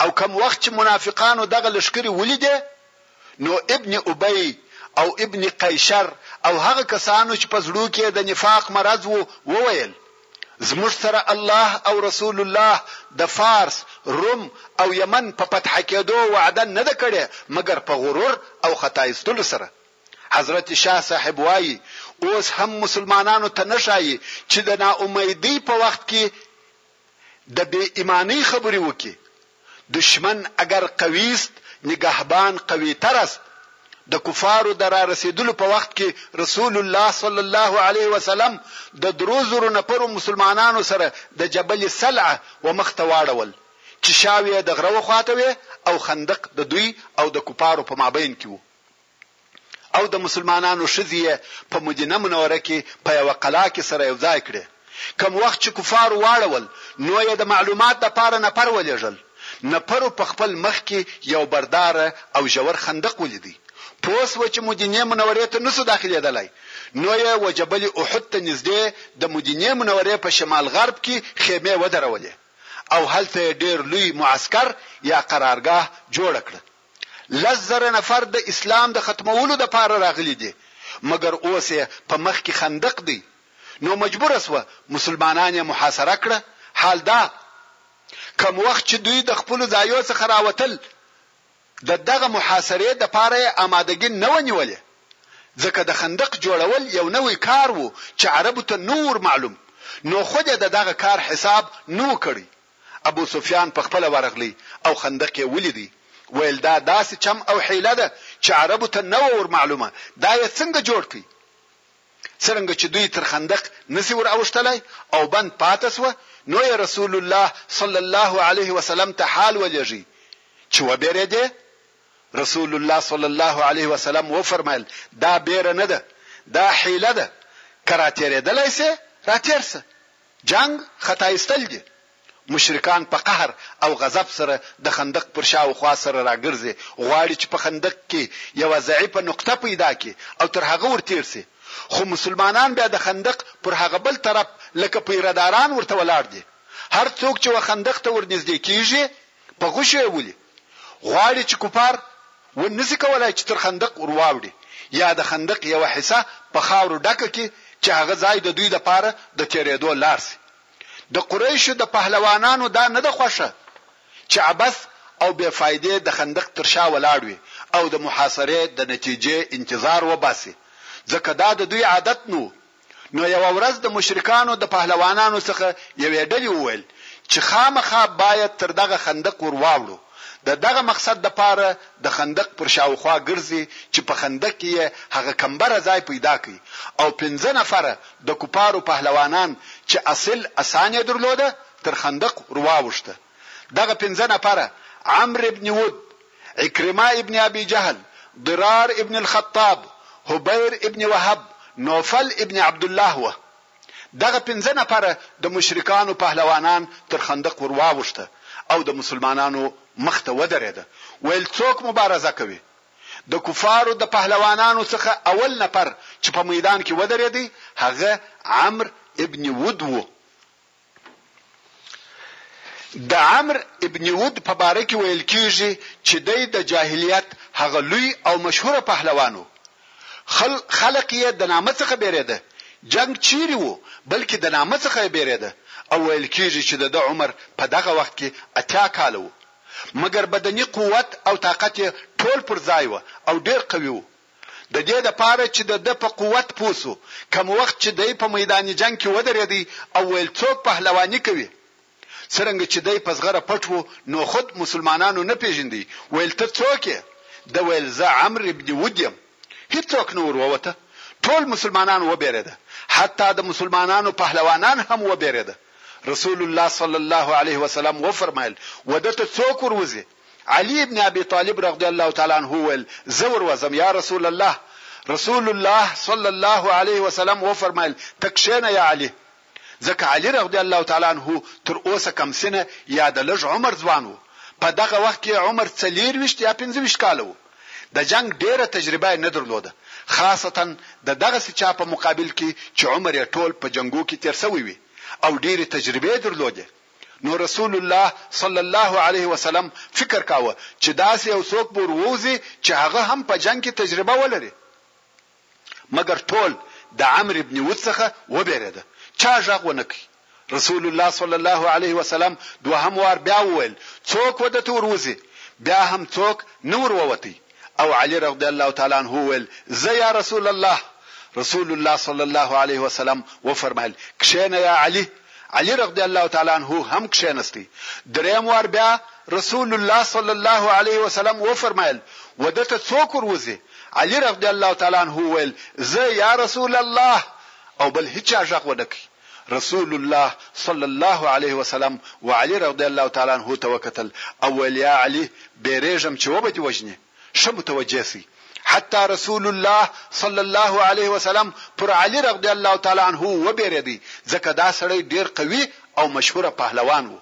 او کوم وخت چې منافقانو دغه لښکرې ولیدې نو ابن ابی او ابن قیشر او هغه کسانو چې په زړو کې یې د نفاق مرض و، وویل، زموږ سره الله او رسول الله د فارس، روم او یمن په فتح کېدو وعده نه ده کړې مګر په غرور او خطا ایستلو سره. حضرت شاه صاحب وايي، اوس هم مسلمانانو ته نه ښايي چې د ناامیدۍ په وخت کې، د بې ایمانۍ خبرې وکړي، دشمن اګر قوي است نګهبان قوي تر است، د کفارو د را رسېدلو په وخت کې رسول الله صلی الله علیه وسلم د درو زرو نفرو مسلمانانو سره د جبل سلعه و مخ ته واړول چې شاوې یې د غره و خواته وې او خندق د دوی او د کفارو په مابین کې وو. او د مسلمانانو ښځې یې په مدینه منوره کې په یوه قلا کې سره یو ځای کړې. کوم وخت چې کفارو واړول نو یې د معلومات لپاره نفر ولېږل. نفرو په خپل مخ کې یو برداره او ژور خندق ولید. پوه شو چې مدینې منورې ته نشو داخلېدلای نو یې و جبل احد ته نږدې د مدینې منورې په شمال غرب کې خېمې ودرولې او هلته یې ډېر لوی معسکر یا قرارګاه جوړه کړه. لس زره نفر د اسلام د ختمولو لپاره راغلي دي مګر اوس یې په مخ کې خندق دی نو مجبوره شوه مسلمانان یې محاصره کړه حال دا کوم وخت چې دوی د خپلو ځایو څخه راوتل د دغه محاصرې لپاره یې آمادګي نه وه نیولې ځکه د خندق جوړول یو نوی کار وو چې عربو ته نو ور معلوم نو خود یې د دغه کار حساب نو کړی ابو سفیان په خپله ورغلی او خندق یې ولیدی، ویل دا داسې چم او حیله ده چې عربو ته نه وه ور معلومه، دا یې څنګه جوړ کړ؟ څرنګه چې دوی تر خندق نه شي ور اوښتلای او بند پاته شوه، نو یې رسول الله صلی الله علیه وسلم ته حال ولیږی چې وبیریدې؟ رسول الله صلی الله علیه وسلم وفرمایل، دا بیره نه ده، دا حیله ده، که راتیریدلای شې راتیر شه، جنګ خطا ایستل دي. مشرکان په قهر او غضب سره د خندق پر شا او خوا سره راګرځې، غواړي چې په خندق کې یوه ضعیفه نقطه پیدا کړي او تر هغه ور تیر شي، خو مسلمانان بیا د خندق پر هغه بل طرف لکه پیره داران ورته ولاړ دي، هر څوک چې و خندق ته ور نږدې کیږي په غشو یې ولي. غواړي چې کفار و نه شي کولای چې تر خندق ور واوړي یا د خندق یوه حصه په خاورو ډکه کړي چې هغه ځای د دوی لپاره د تېرېدو لار شي. د قریشو د پهلوانانو دا نه ده خوښه چې عبث او بې فایدې د خندق تر شا ولاړ وي او د محاصرې د نتیجې انتظار وباسي، ځکه دا د دوی عادت نه و. نو یوه ورځ د مشرکانو د پهلوانانو څخه یوې ډلې وویل چې خامخا باید تر دغه خندق ور واوړو، د دغه مقصد د پاره د خندق پر شاوخوا ګرځي چې په خندق کې یې هغه کمبره ځای پیدا کړي او پنځه نفره د کفارو پهلوانان چې اصل اسان یې درلوده تر خندق ور واوښته دغه پنځه نفره عمرو بن ود عکرمه ابن ابی جهل، ضرار ابن الخطاب، حبیر ابن وهب، نوفل ابن عبدالله وه. دغه پنځه نفره د مشرکانو پهلوانان تر خندق ور واوښته او د مسلمانانو مخ ته ودرېده ویل څوک مبارزه کوي؟ د کفارو د پهلوانانو څخه اول نفر چې په میدان کې ودرېدی هغه عمرو ابن ود وو. د عمر ابن ود په باره کې ویل کیږي چې دی د جاهلیت هغه لوی او مشهور پهلوان و. خل، خلق یې د نامه څخه بیریده، جنګ چیري و، بلکې د نامه څخه یې بیریده او ویل کیږي چې د ده عمر په دغه وخت کې اتیا کاله و. مګر بدني قوت او طاقت یې ټول پر ځای و او ډیر قوي و. د دې لپاره چې د ده په قوت پوه شو، کوم وخت چې دی په میدان جنګ کې ودرېد او ویل څوک پهلواني کوي؟ څرنګه چې دی په زغره پټ و، نو خود مسلمانانو نه پېژند، ویل ته څوک یې؟ ده ویل زه عمرو ابن ود یم. هیڅوک نه ور ووته، ټول مسلمانان وبېرېده، حتی د مسلمانانو پهلوانان هم وبېرېده. رسول الله صلی الله علیه وسلم وفرمایل، وده ته څوک ور وځي؟ علی ابن ابی طالب رغدی الله تعالی عنه وویل، زه وروځم، یا رسول الله! رسول الله صلی الله علیه وسلم وفرمایل، ته کښېنه یا علی! ځکه علی رغدی الله تعالی عنه تر اوسه کم سنه یا د لږ عمر ځوان و، په دغه وخت کې یې عمر څلېرویشت یا پنځه ویشت کاله و، د جنګ ډېره تجربه یې نه درلوده، خاصتاً د دغسې چا په مقابل کې چې عمر یې ټول په جنګو کې تېر شوی وي او ډېرې تجربې یې درلودې. نو رسول الله صلی الله علیه وسلم فکر کاوه چې داسې یو څوک به ورووځي چې هغه هم په جنګ کې تجربه ولري. مګر ټول د عمرو بن ود څخه وبېرېده، چا غږ ونه کړ. رسول الله صلی الله علیه وسلم دوهم وار بیا وویل، څوک و ده ته وروځي؟ بیا هم څوک نه ورووتی. او علی رضی الله تعالی عنه وویل، ځه یا رسول الله! رسول الله صلی الله علیه وسلم وفرمایل، کښېنه یا علی! علی رضی الله تعالی عنه هم کښېنست. درېیم وار بیا رسول الله صلی الله علیه وسلم وفرمایل، و ده ته څوک ور وځي؟ علی رضی الله تعالی عنه وویل، ځه یا رسول الله! او بل هیچا غږ ونه کړ. رسول الله صلی الله علیه وسلم وعلي رضی الله تعالی عنه ته وکتل او ویل، یا علي! بېرېږم چې وبه دې وژني، ښه متوجه شئ! حتی رسول الله صلی الله علیه وسلم پر علي رضی الله تعالی عنه وبېرېدی، ځکه دا سړی ډېر قوي او مشهور پهلوان و.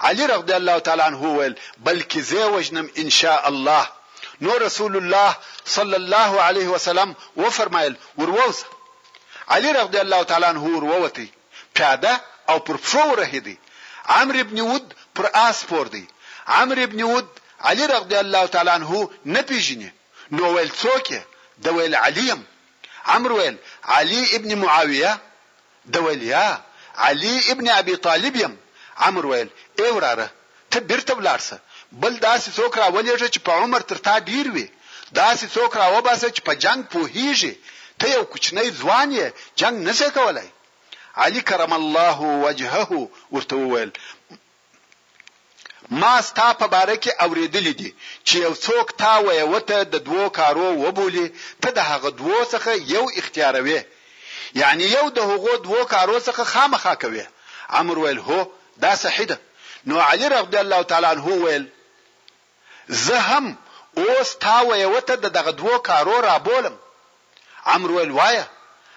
علي رضی الله تعالی عنه ویل، بلکې زه یې وژنم ان شاء الله. نو رسول الله صلی الله علیه وسلم وفرمایل، ورووځه! علی رضی الله تعالی عنه ور ووتی، پیاده او پر پښو ورهیدی، عمرو بن ود پر آس سپور دی، عمرو بن ود علی رضی الله تعالی عنه نه پیژنی، نو ویل څوک یې؟ ده ویل علی یم، عمرو ویل علی ابن معاویه؟ ده ویل یا، علی ابن ابی طالب یم، عمرو ویل ای وراره! ته بیرته ولاړ شه، بل داسې څوک راولېږه چې په عمر تر تا ډېر وي، داسې څوک راوباسه چې په جنګ پوهېږي، ته یو کوچنی ځوان یې، جنګ نه شې کولای. علي کرم الله وجهه ورته وویل، ما ستا په باره کې اورېدلي دي چې یو څوک تا ویوه ته د دوو کارو وبولي، ته د هغه دوو څخه یو اختیاروې، یعنې یو د هغو دوو کارو څخه خامخا کوې. عمرو ویل، هو، دا صحیح ده نو علی رغدی الله تعالی عنه وویل، زه هم اوس تا ویوه ته د دغه دوو کارو رابولم، عمرو ویل، وایه،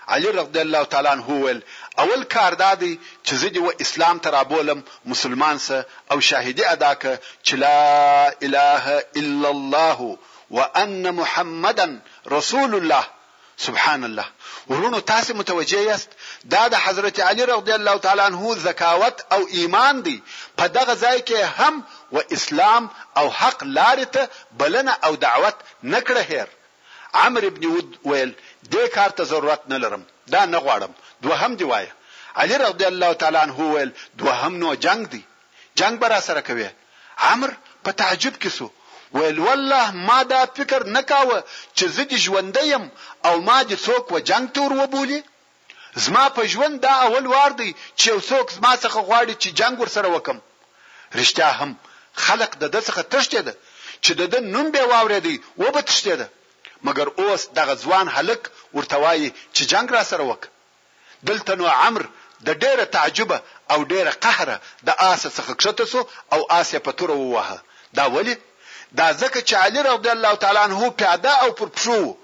علی رغدی الله تعالی عنه وویل، اول کار دا دی چې زه دې و اسلام ته رابولم، مسلمان سه او شاهدي ادا که چې لا اله الا الله وان محمدا رسول الله سبحان الله وروڼو تاسو متوجه یاست دا د حضرت علی رضی الله تعالی عنه زکاوت او ایمان دی په دغه ځای کې هم و اسلام او حق لارې ته بلنه او دعوت نه کړه هیر عمرو ابن ود ویل دې کار ته ضرورت نه لرم دا نه غواړم دوهم دی وایه علی رضی الله تعالی عنه ویل دوهم نو جنګ دی جنګ به راسره کوې؟ عمرو په تعجب کې شو، ویل، والله ما دا فکر نه کاوه چې زه دې ژوندی یم او ما دې څوک و جنګ ته ور وبولي. زما په ژوند دا اول وار دی چې یو څوک زما څخه غواړي چې جنګ ورسره وکړم. رښتیا هم خلق د ده څخه تښتېده، چې د ده نوم بې واورېدی و به تښتېده، مګر اوس دغه ځوان هلک ورته وایي چې جنګ راسره وکړه. دلته نو عمر د ډېره تعجبه او ډېره قهره د آسه څخه کښته شو او آس یې په توره وواهه، دا ولې؟ دا ځکه چې علي رضی الله تعالی عنه پیاده او پر پښو و،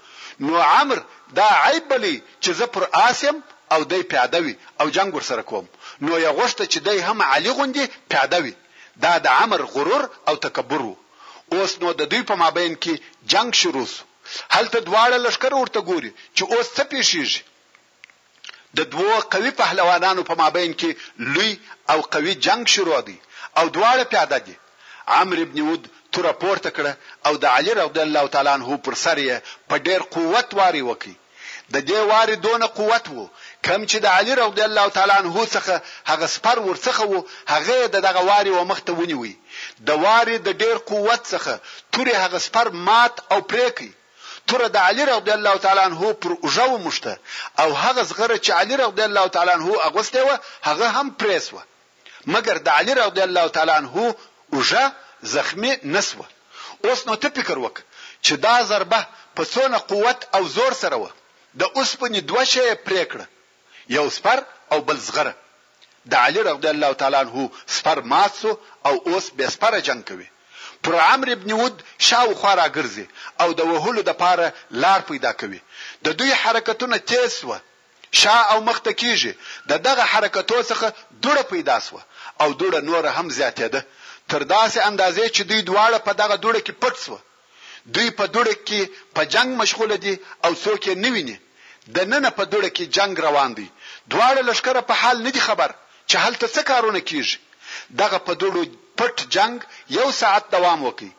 نو عمر دا عیب بلی چې زه پر آس یم او دی پیاده وي او جنګ ورسره کوم، نو یې غوښته چې دی هم علي غوندې پیاده وي، دا د عمر غرور او تکبر و، اوس نو د دوی په مابین کې جنګ شروع شو، هلته دواړه لښکر ورته ګوري چې اوس څه پېښېږي؟ د دوو قوي پهلوانانو په مابین کې لوی او قوي جنګ شروع دی او دواړه پیاده دي. عمرو بن ود توره پورته کړه او د علي رضی الله تعالی عنه پر سر یې په ډېر قوت واری وکړ. د دې واری دونه قوت و، کوم چې د علي رضی الله تعالی عنه څخه هغه سپر ورڅخه و، هغه یې د دغه واری و مخته ونیو. د واری د ډېر قوت څخه تورې هغه سپر مات او پرې کړ. توره د علي رضی الله تعالی عنه پر اوږه وموښته او هغه زغره چې علي رضی الله تعالی عنه اغوستې وه هغه هم پرې شوه مګر د علي رضی الله تعالی عنه اوږه زخمي نه شوه اوس نو ته فکر وکړه چې دا ضربه په څونه قوت او زور سره وه د اوسپنې دوه شیه پرې کړه یو سپر او بل زغره، د علی رضی الله تعالی عنه سپر مات شو او اوس بې سپره جنګ کوي، پر عمرو بن ود شا و خوا راګرځي او د وهلو د پاره لار پیدا کوي، د دوی حرکتونه تیز شوه، شا او مخ ته کیږي، د دغه حرکتو څخه دوړه پیدا شوه او دوړه نوره هم زیاتیده، تر داسې اندازې چې دوی دواړه په دغه دوړه کې پټ شوه، دوی په دوړک کې په جنګ مشغوله دي او څوک یې نه ویني، د ننه په دوړک کې جنګ روان دی، دواړه لښکره په حال نه دي خبر چې هلته څه کارونه کیږي، دغه په دوړو پټ جنګ یو ساعت دوام وکړ،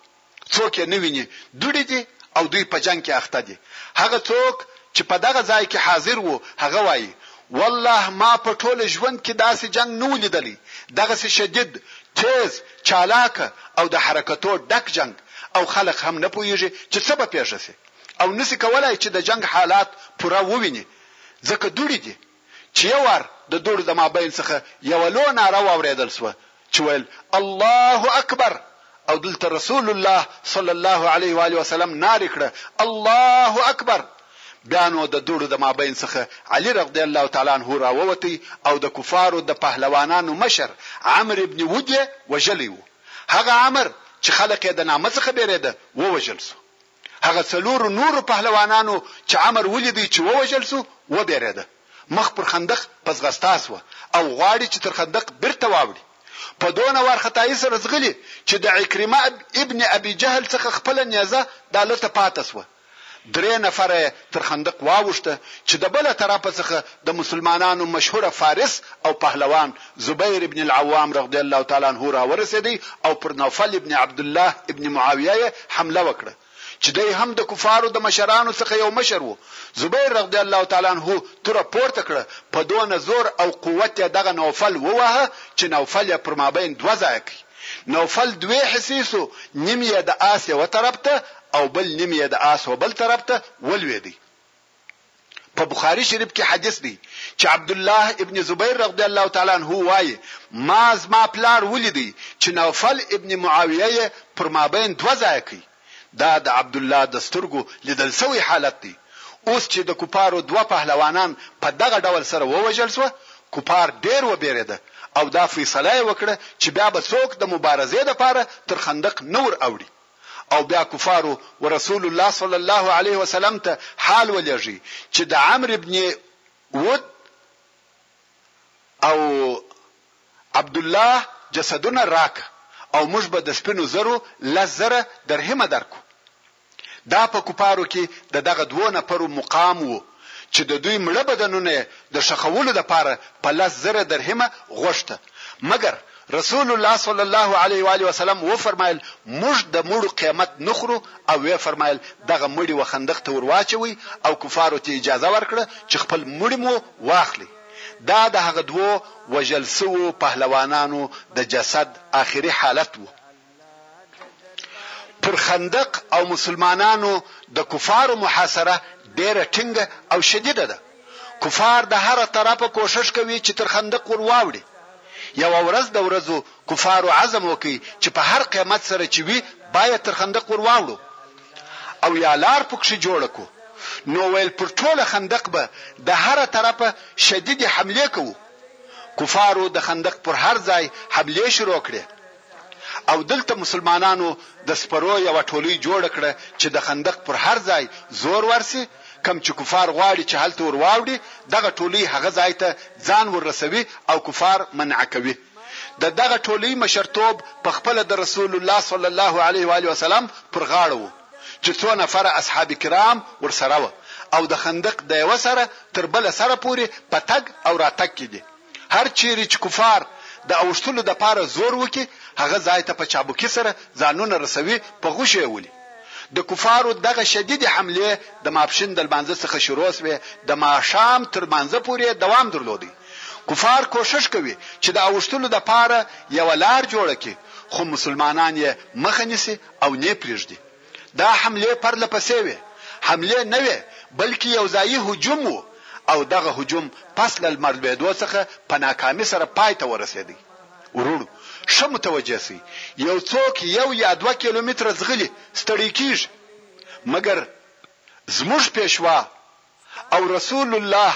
څوک یې نه ویني، دوړې دي او دوی په جنګ کې اخته دي، هغه څوک چې په دغه ځای کې حاضر وو هغه وایي، والله ما په ټوله ژوند کې داسې جنګ نه و لیدلی، دغسې شدید، تیز، چالاک او د حرکتو ډک جنګ او خلق هم نه پوهیږي چې څه به پیښ شي او نشي کولای چې د جنګ حالات پوره وویني ځکه دوړي دي چې یو وار د دوړو د مابین څخه یوه لو ناره واوریدل شوه چې ویل الله اکبر او دلته رسول الله صلی الله علیه وآله وسلم نارې کړه الله اکبر بیا نو د دوړو د مابین څخه علی رضی الله تعالی عنه راووت او د کفارو د پهلوانانو مشر عمر ابن ود یې وژلی و. هغه عمر چې خلق یې د نامه څخه بېرېده ووژل شو. هغه څلورو نورو پهلوانانو چې عمر ولید چې ووژل شو وبېرېده. مخ پر خندق په ځغستا شو او غواړي چې تر خندق بیرته واوړي. په دونه وارخطایي سره ځغلي چې د عکرمه ابن ابي جهل څخه خپله نیزه دالته پاته شوه. درې نفره یې تر خندق واوښته چې د بله طرفه څخه د مسلمانانو مشهور فارس او پهلوان زبیر ابن العوام رغدی الله تعالی عنه راورسېدی او پر نوفل ابن عبدالله ابن معاویه یې حمله وکړه چې دی هم د کفارو د مشرانو څخه یو مشر و زبیر رغدی الله تعالی عنه توره پورته کړه په دونه زور او قوت یې دغه نوفل وواهه چې نوفل یې پر مابین دوه ځایه کړ نوفل دوې حصې سو نیم یې د آس یوه طرف ته او بل نیم یې د آس و بل طرف ته ولوېدی په بخاری شریف کې حدیث دی چې عبدالله ابن زبیر رضی الله تعالی عنه وایې ما زما پلار ولیدی چې نوفل ابن معاویه یې پر مابین دوه ځایه کړ دا د عبدالله د سترګو لیدل شوی حالت دی اوس چې د کفارو دوه پهلوانان په دغه ډول سره ووژل شوه کفار ډیر وبېرېده او دا فیصله یې وکړه چې بیا به څوک د مبارزې لپاره تر خندق نه ور اوړي او بیا کفارو ورسول الله صلی الله علیه وسلم ته حال ولېږی چی د عمرو بن ود او عبدالله جسدونه راکه او موږ به د سپینو زرو لس زره درهمه درکړو. دا په کفارو کی د دغه دوو نفرو مقام وو چې د دوی مړه بدنونه یې د ښخولو لپاره په لس زره درهمه غوښته، مګر رسول الله صلی الله علیه و آله وسلم وفرمایل، موږ د مړو قیمت نه خورو او ویې فرمایل، دغه مړي و خندق ته ور واچوئ او کفارو ته اجازه ورکړه چې خپل مړي مو واخلي. دا د هغه دوو وژل شوو پهلوانانو د جسد آخري حالت وو. پر خندق او مسلمانانو د کفارو محاصره ډېره ټینګه او شدیده ده. کفار د هره طرفه کوښښ کوي چې تر خندق ور واوړي. یوه ورځ د ورځو کفارو عزم وکړ چې په هر قیمت سره چې وي باید تر خندق ور واوړو او یا لار پکښې جوړه کړو. نو ویل پر ټوله خندق به د هره طرفه شدیدې حملې کوو. کفارو د خندق پر هر ځای حملې شروع کړې. او دلته مسلمانانو د سپرو یوه ټولۍ جوړه کړه چې د خندق پر هر ځای زور ورشي، کوم چې کفار غواړي چې هلته ور واوړي، دغه ټولۍ هغه ځای ته ځان ور رسوي او کفار منع کوي. د دغه ټولۍ مشرتوب په خپله د رسول الله صلی الله علیه و آله وسلم پر غاړه وو چې څو نفره اصحاب کرام ور سره وه او د خندق د یوه سره تر بله سره پورې په تګ او راتګ کې دي. هر چیری چې کفار د اوښتلو دپاره زور وکړي هغه ځای ته په چابکي سره ځانونه رسوي په غوښې یې ولي. د کفارو دغه شدیدې حملې د ماپښین د لمانځه څخه شروع شوې د ماښام تر لمانځه پورې یې دوام درلودی. کفار کوښښ کوي چې د اوښتلو دپاره یوه لار جوړه کړي خو مسلمانان یې مخه نیسي او نې پریږدي. دا حملې پرله پسې وې، حملې نه وې بلکې یو ځایي هجوم و او دغه هجوم پس له لمر لوېدو څخه په ناکامي سره پای ته ورسېدی. وروڼو! ښه متوجه شئ، یو څوک یو یا دوه کیلومتره ځغلي، ستړی کېږي، مګر زموږ پېشوا، او رسول الله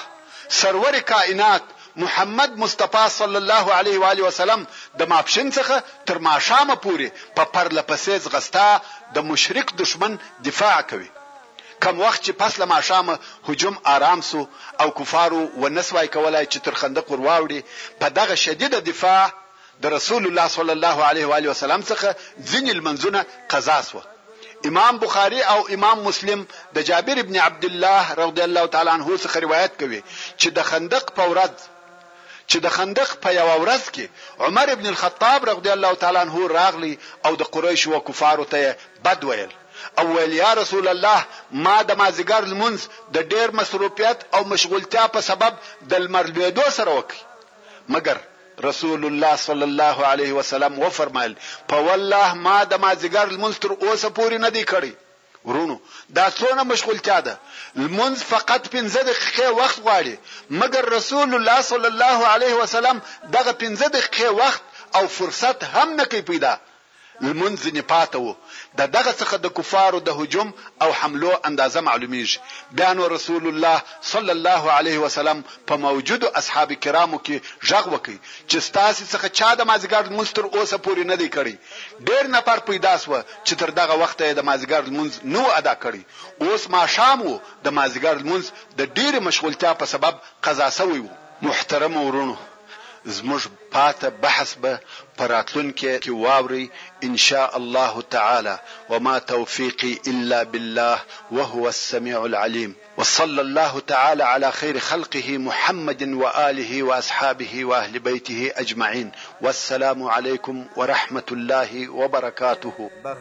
سرور کائنات محمد مصطفی صلی الله علیه و آله وسلم د ماپښین څخه تر ماښامه پورې په پرله پسې ځغستا د مشرک دښمن دفاع کوي کوم وخت چې پس له ماښامه هجوم آرام شو او کفارو ونه شوای کولای چې تر خندق ور واوړي په دغه شدیده دفاع د رسول الله صلی الله علیه و آله وسلم څخه ځینې لمنځونه قضا شوه. امام بخاري او امام مسلم د جابر ابن عبد الله رضی الله تعالی عنه څخه روایت کوي چې د خندق په ورځ چې د خندق په یوه ورځ کې عمر ابن الخطاب رضی الله تعالی عنه راغلی او د قریش او کفارو ته بد ویل او ویل یا رسول الله ما د مازیګر لمونځ د ډیر مصروفیت او مشغولتیا په سبب د لمر لویدو سره وکړ مګر رسول الله صلی الله علیه وسلم وفرمایل، په والله ما د مازیګر لمونځ تر اوسه پورې نه دی کړی. وروڼو! دا څونه مشغولتیا ده، لمونځ فقط پنځه دقیقې وخت غواړي، مګر رسول الله صلی الله علیه وسلم دغه پنځه دقیقې وخت او فرصت هم نه کوي پیدا، لمونځ ځنې پاته وو، د دغه څخه د کفارو د هجوم او حملو اندازه معلومېږي، بیا نو رسول الله صلی الله علیه وسلم په موجودو اصحاب کرامو کې ږغ وکړ چې ستاسې څخه چا د مازیګر لمونځ تر اوسه پورې نه دی کړی، ډېر نفر پیدا شوه چې تر دغه وخته یې د مازیګر لمونځ نه وو ادا کړی، اوس ماښام وو، د مازیګر لمونځ د ډېرې مشغولتیا په سبب قضا شوی وو. محترمو وروڼو! زموږ پاته بحث به پراتلون کې واوري ان شاء الله تعالى وما توفيقي الا بالله وهو السميع العليم وصلى الله تعالى على خير خلقه محمد واله واصحابه واهل بيته اجمعين والسلام عليكم ورحمه الله وبركاته